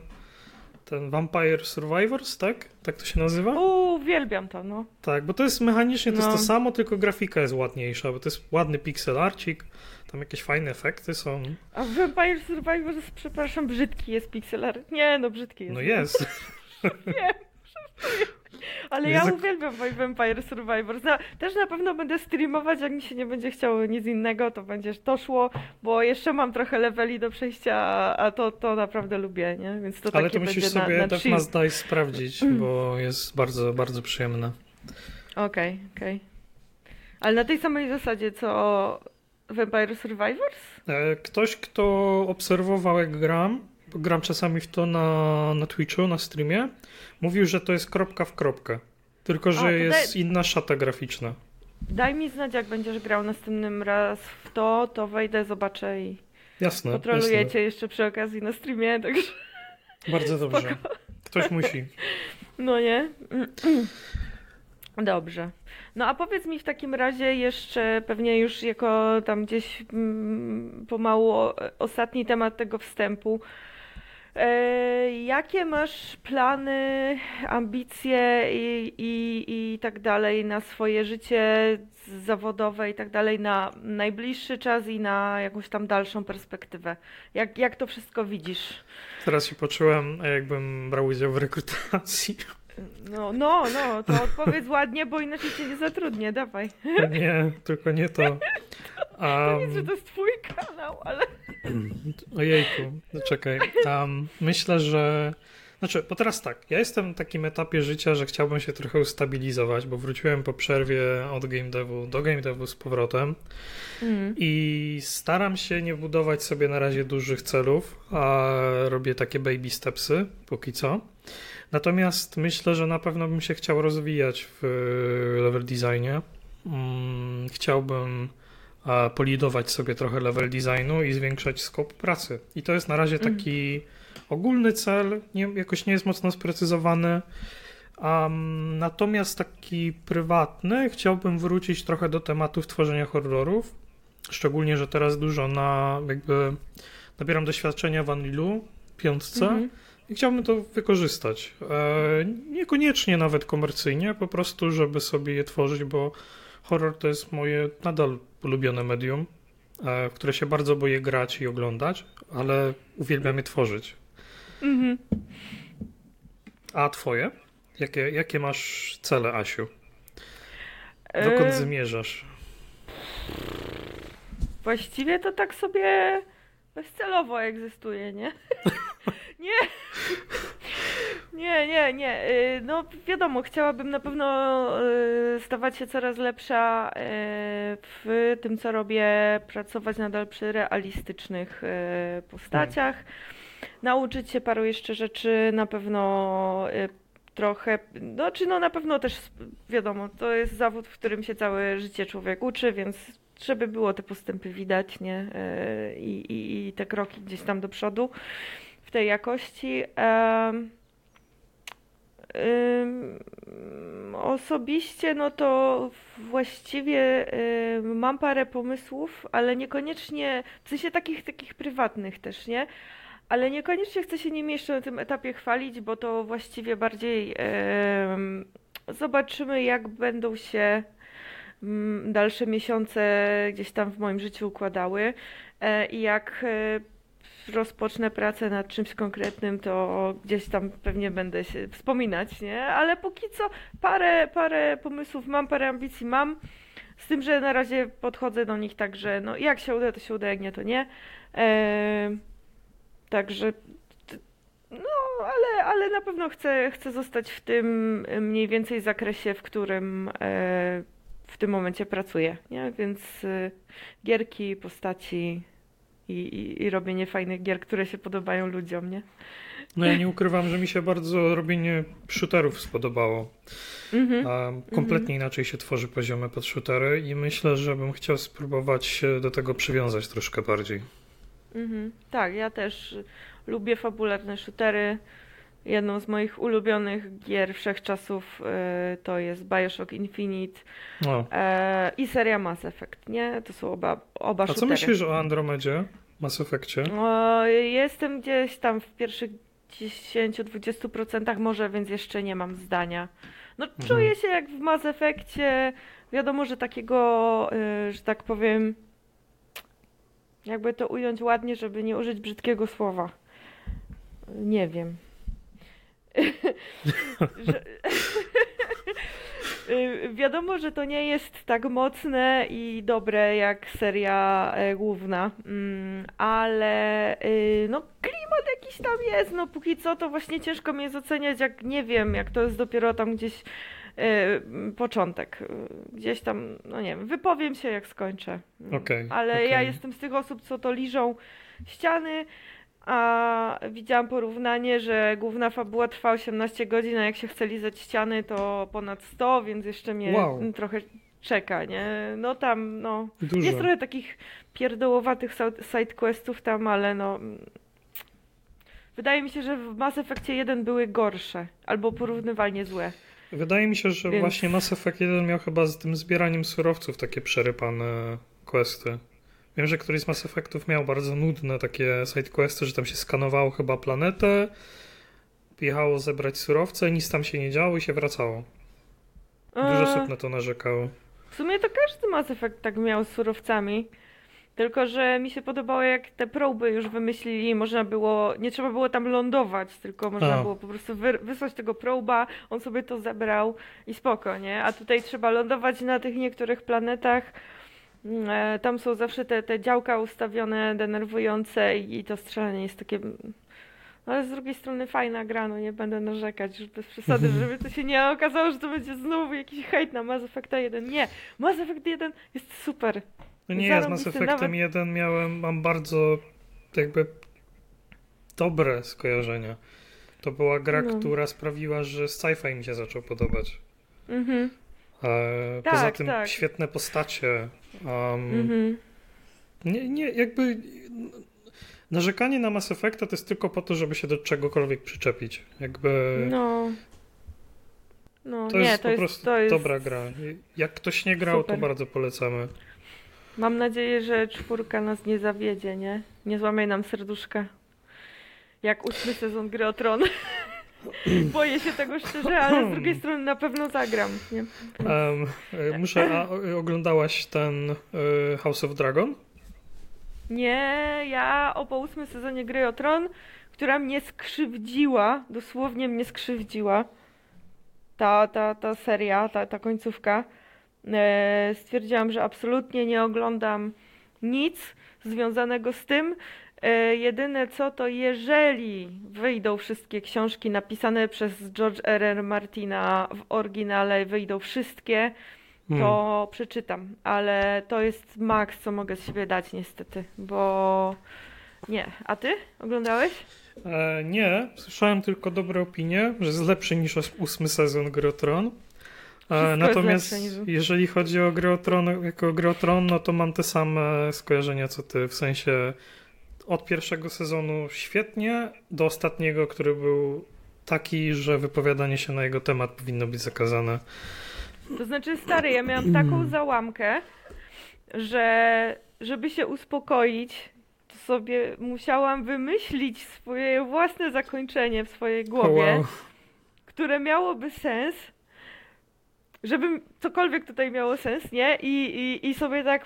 A: ten Vampire Survivors, tak? Tak to się nazywa?
B: Uwielbiam to, no.
A: Tak, bo to jest mechanicznie to
B: No.
A: jest to samo, tylko grafika jest ładniejsza, bo to jest ładny pixelarcik, tam jakieś fajne efekty są.
B: A Vampire Survivors, przepraszam, brzydki jest pixel art. Nie, no brzydki jest.
A: No jest.
B: Ale ja
A: tak-
B: uwielbiam Vampire Survivors. No, też na pewno będę streamować, jak mi się nie będzie chciało nic innego, to będzie to szło, bo jeszcze mam trochę leveli do przejścia, a, a to, to naprawdę lubię, nie? Więc to
A: Ale
B: takie
A: to musisz
B: na,
A: sobie
B: na
A: Death
B: chill.
A: Must Die sprawdzić, bo jest bardzo, bardzo przyjemne.
B: Okej, okej. Ale na tej samej zasadzie, co Vampire Survivors?
A: E, Ktoś, kto obserwował jak gram, gram czasami w to na, na Twitchu, na streamie, mówił, że to jest kropka w kropkę. Tylko, że
B: to
A: jest
B: daj-
A: inna szata graficzna.
B: Daj mi znać, jak będziesz grał następnym raz w to, to wejdę, zobaczę i
A: Jasne, jasne.
B: jeszcze przy okazji na streamie, także
A: Bardzo dobrze. Ktoś musi.
B: no nie? Dobrze. No a powiedz mi w takim razie jeszcze, pewnie już jako tam gdzieś mm, pomału ostatni temat tego wstępu. E, jakie masz plany, ambicje i, i, i tak dalej na swoje życie zawodowe i tak dalej na najbliższy czas i na jakąś tam dalszą perspektywę? Jak, jak to wszystko widzisz?
A: Teraz się poczułem, jakbym brał udział w rekrutacji.
B: No, no, no, to odpowiedz ładnie, bo inaczej cię nie zatrudnię, dawaj.
A: Nie, tylko nie to.
B: To że
A: Um,
B: to jest twój kanał, ale...
A: ojejku, no czekaj. Um, myślę, że. Znaczy, bo teraz tak, ja jestem na takim etapie życia, że chciałbym się trochę ustabilizować, bo wróciłem po przerwie od game devu do game devu z powrotem
B: Mm.
A: i staram się nie budować sobie na razie dużych celów, a robię takie baby stepsy póki co. Natomiast myślę, że na pewno bym się chciał rozwijać w level designie. Mm, Chciałbym polidować sobie trochę level designu i zwiększać skop pracy. I to jest na razie
B: Mhm.
A: taki ogólny cel, nie, jakoś nie jest mocno sprecyzowany. Um, natomiast taki prywatny, chciałbym wrócić trochę do tematów tworzenia horrorów. Szczególnie, że teraz dużo na jakby nabieram doświadczenia w Unrealu piątce
B: Mhm.
A: i chciałbym to wykorzystać. E, niekoniecznie nawet komercyjnie, po prostu, żeby sobie je tworzyć, bo horror to jest moje nadal ulubione medium, e, w które się bardzo boję grać i oglądać, ale uwielbiam je tworzyć.
B: Mhm.
A: A twoje? Jakie, jakie masz cele, Asiu? Dokąd
B: E,
A: zmierzasz?
B: Właściwie to tak sobie bezcelowo egzystuje, nie? nie. Nie, nie, nie. Y, No wiadomo, chciałabym na pewno y, stawać się coraz lepsza y, w tym, co robię, pracować nadal przy realistycznych postaciach, nauczyć się paru jeszcze rzeczy, na pewno trochę, no czy no na pewno też wiadomo, to jest zawód, w którym się całe życie człowiek uczy, więc żeby było te postępy widać, nie? I, i, i te kroki gdzieś tam do przodu w tej jakości. Ym, Osobiście, no to właściwie mam parę pomysłów, ale niekoniecznie, w sensie takich, takich prywatnych też, nie? Ale niekoniecznie chcę się nimi jeszcze na tym etapie chwalić, bo to właściwie bardziej zobaczymy, jak będą się dalsze miesiące gdzieś tam w moim życiu układały. E, I jak e, rozpocznę pracę nad czymś konkretnym, to gdzieś tam pewnie będę się wspominać, nie? Ale póki co parę, parę pomysłów mam, parę ambicji mam. Z tym, że na razie podchodzę do nich tak, że no jak się uda, to się uda, jak nie, to nie. Eee, także no, ale, ale na pewno chcę, chcę zostać w tym mniej więcej zakresie, w którym e, w tym momencie pracuję, nie? Więc e, gierki, postaci i, i, i robienie fajnych gier, które się podobają ludziom, nie?
A: No ja nie ukrywam, że mi się bardzo robienie shooterów spodobało.
B: Mhm.
A: A kompletnie inaczej się tworzy poziomy pod shootery i myślę, że bym chciał spróbować się do tego przywiązać troszkę bardziej.
B: Mhm. Tak, ja też lubię fabularne shootery. Jedną z moich ulubionych gier wszechczasów e, to jest Bioshock Infinite
A: No.
B: e, i seria Mass Effect, nie? To są oba, oba
A: A co
B: shootery.
A: myślisz o Andromedzie, Mass Effectie?
B: O, jestem gdzieś tam w pierwszych 10-20% może, więc jeszcze nie mam zdania. No
A: Mhm.
B: czuję się jak w Mass Effectie. Wiadomo, że takiego, y, że tak powiem, jakby to ująć ładnie, żeby nie użyć brzydkiego słowa. Nie wiem. że... Y, Wiadomo, że to nie jest tak mocne i dobre jak seria e, główna, mm, ale y, no klimat jakiś tam jest, no póki co to właśnie ciężko mi jest oceniać, jak nie wiem, jak to jest dopiero tam gdzieś y, początek, gdzieś tam, no nie wiem, wypowiem się jak skończę. Mm,
A: Okej,
B: Ale
A: okej.
B: ja jestem z tych osób, co to liżą ściany, a widziałam porównanie, że główna fabuła trwa 18 godzin, a jak się chce lizać ściany, to ponad 100, więc jeszcze mnie
A: Wow.
B: trochę czeka, nie? No tam, no.
A: Dużo.
B: Jest trochę takich pierdołowatych sidequestów tam, ale no. mm, Wydaje mi się, że w Mass Effectie 1 były gorsze, albo porównywalnie złe.
A: Wydaje mi się, że
B: Więc-
A: właśnie Mass Effect 1 miał chyba z tym zbieraniem surowców takie przerypane questy. Wiem, że któryś z Mass Effectów miał bardzo nudne takie sidequesty, że tam się skanowało chyba planetę, jechało zebrać surowce, nic tam się nie działo i się wracało. Dużo osób na to narzekało.
B: W sumie to każdy Mass Effect tak miał z surowcami. Tylko, że mi się podobało, jak te proby już wymyślili, i można było, nie trzeba było tam lądować, tylko można
A: A.
B: było po prostu wy, wysłać tego proba, on sobie to zebrał i spoko, nie? A tutaj trzeba lądować na tych niektórych planetach. Mm, E, tam są zawsze te, te działka ustawione, denerwujące i, to strzelanie jest takie... mm, Ale z drugiej strony fajna gra, no nie będę narzekać, już bez przesady, żeby to się nie okazało, że to będzie znowu jakiś hejt na Mass Effecta 1. Nie, Mass Effect 1 jest super.
A: No nie, ja z Mass
B: Zarąbisty,
A: Effectem
B: nawet-
A: 1 miałem, mam bardzo jakby dobre skojarzenia. To była gra,
B: No.
A: która sprawiła, że sci-fi mi się zaczął podobać.
B: Mhm,
A: E,
B: Tak,
A: Poza tym
B: tak.
A: świetne postacie. Um,
B: mhm.
A: nie, nie, jakby narzekanie na Mass Effecta to jest tylko po to, żeby się do czegokolwiek przyczepić. Jakby
B: No. No,
A: to
B: nie,
A: jest
B: to
A: po
B: jest,
A: prostu
B: to jest...
A: dobra gra. Jak ktoś nie grał,
B: Super.
A: to bardzo polecamy.
B: Mam nadzieję, że czwórka nas nie zawiedzie, nie? Nie złamie nam serduszka. Jak ósmy sezon Gry o Tron. Boję się tego szczerze, ale z drugiej strony na pewno zagram, nie?
A: E, muszę, a oglądałaś ten e, House of Dragon?
B: Nie, ja o po ósmym sezonie Gry o Tron, która mnie skrzywdziła, dosłownie mnie skrzywdziła, ta, ta, ta seria, ta, ta końcówka, e, stwierdziłam, że absolutnie nie oglądam nic związanego z tym. E, jedyne co to jeżeli wyjdą wszystkie książki napisane przez George R. R. Martina w oryginale, wyjdą wszystkie,
A: Hmm.
B: to przeczytam, ale to jest maks, co mogę z siebie dać niestety, bo nie. A ty oglądałeś?
A: E, nie, słyszałem tylko dobre opinie, że jest lepszy niż ósmy sezon Gry o Tron.
B: Wszystko
A: E, natomiast jeżeli chodzi o Gry o Tron, jako Gry o Tron, no to mam te same skojarzenia co ty, w sensie od pierwszego sezonu świetnie, do ostatniego, który był taki, że wypowiadanie się na jego temat powinno być zakazane.
B: To znaczy, stary, ja miałam taką załamkę, że żeby się uspokoić, to sobie musiałam wymyślić swoje własne zakończenie w swojej głowie,
A: Wow.
B: które miałoby sens. Żeby cokolwiek tutaj miało sens, nie? I, i, i sobie tak,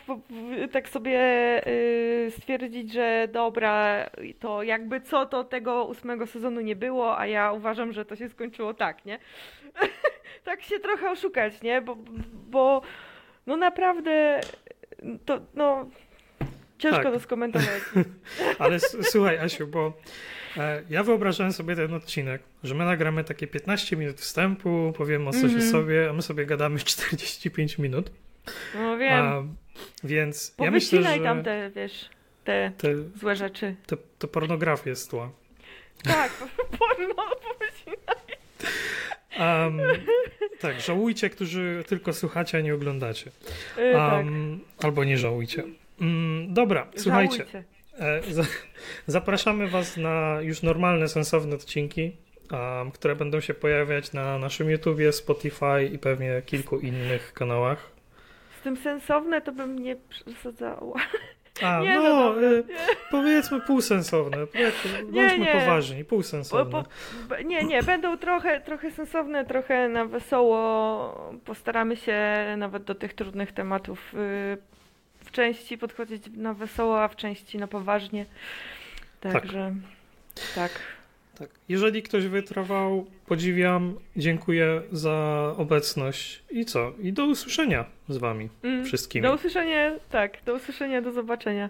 B: tak sobie y, stwierdzić, że dobra, to jakby co, to tego ósmego sezonu nie było, a ja uważam, że to się skończyło tak, nie? tak się trochę oszukać, nie? Bo, bo no naprawdę to, no ciężko
A: Tak.
B: to skomentować.
A: Ale słuchaj, Asiu, bo e, ja wyobrażałem sobie ten odcinek, że my nagramy takie 15 minut wstępu, powiemy o coś
B: Mhm.
A: o sobie, a my sobie gadamy 45 minut.
B: No wiem,
A: A, więc ja myślę, że
B: tam te, wiesz, te
A: te,
B: złe rzeczy.
A: to, to pornografia jest tła.
B: Tak, porno, powycinaj.
A: Um, tak, żałujcie, którzy tylko słuchacie, a nie oglądacie.
B: Y, tak.
A: Um, Albo nie żałujcie. Mm, dobra, słuchajcie. E, za, zapraszamy Was na już normalne, sensowne odcinki, um, które będą się pojawiać na naszym YouTubie, Spotify i pewnie kilku innych kanałach.
B: Z tym sensowne to bym nie przesadzała.
A: A,
B: Nie,
A: no,
B: no
A: e, powiedzmy półsensowne. Powiedzmy, bądźmy
B: nie.
A: poważni,
B: Po,
A: półsensowne.
B: po, nie, nie, będą trochę, trochę sensowne, trochę na wesoło. Postaramy się nawet do tych trudnych tematów y, w części podchodzić na wesoło, a w części na poważnie. Także tak.
A: Tak. Jeżeli ktoś wytrwał, podziwiam, dziękuję za obecność i co? I do usłyszenia z Wami
B: Mm,
A: wszystkimi.
B: Do usłyszenia, tak, do usłyszenia, do zobaczenia.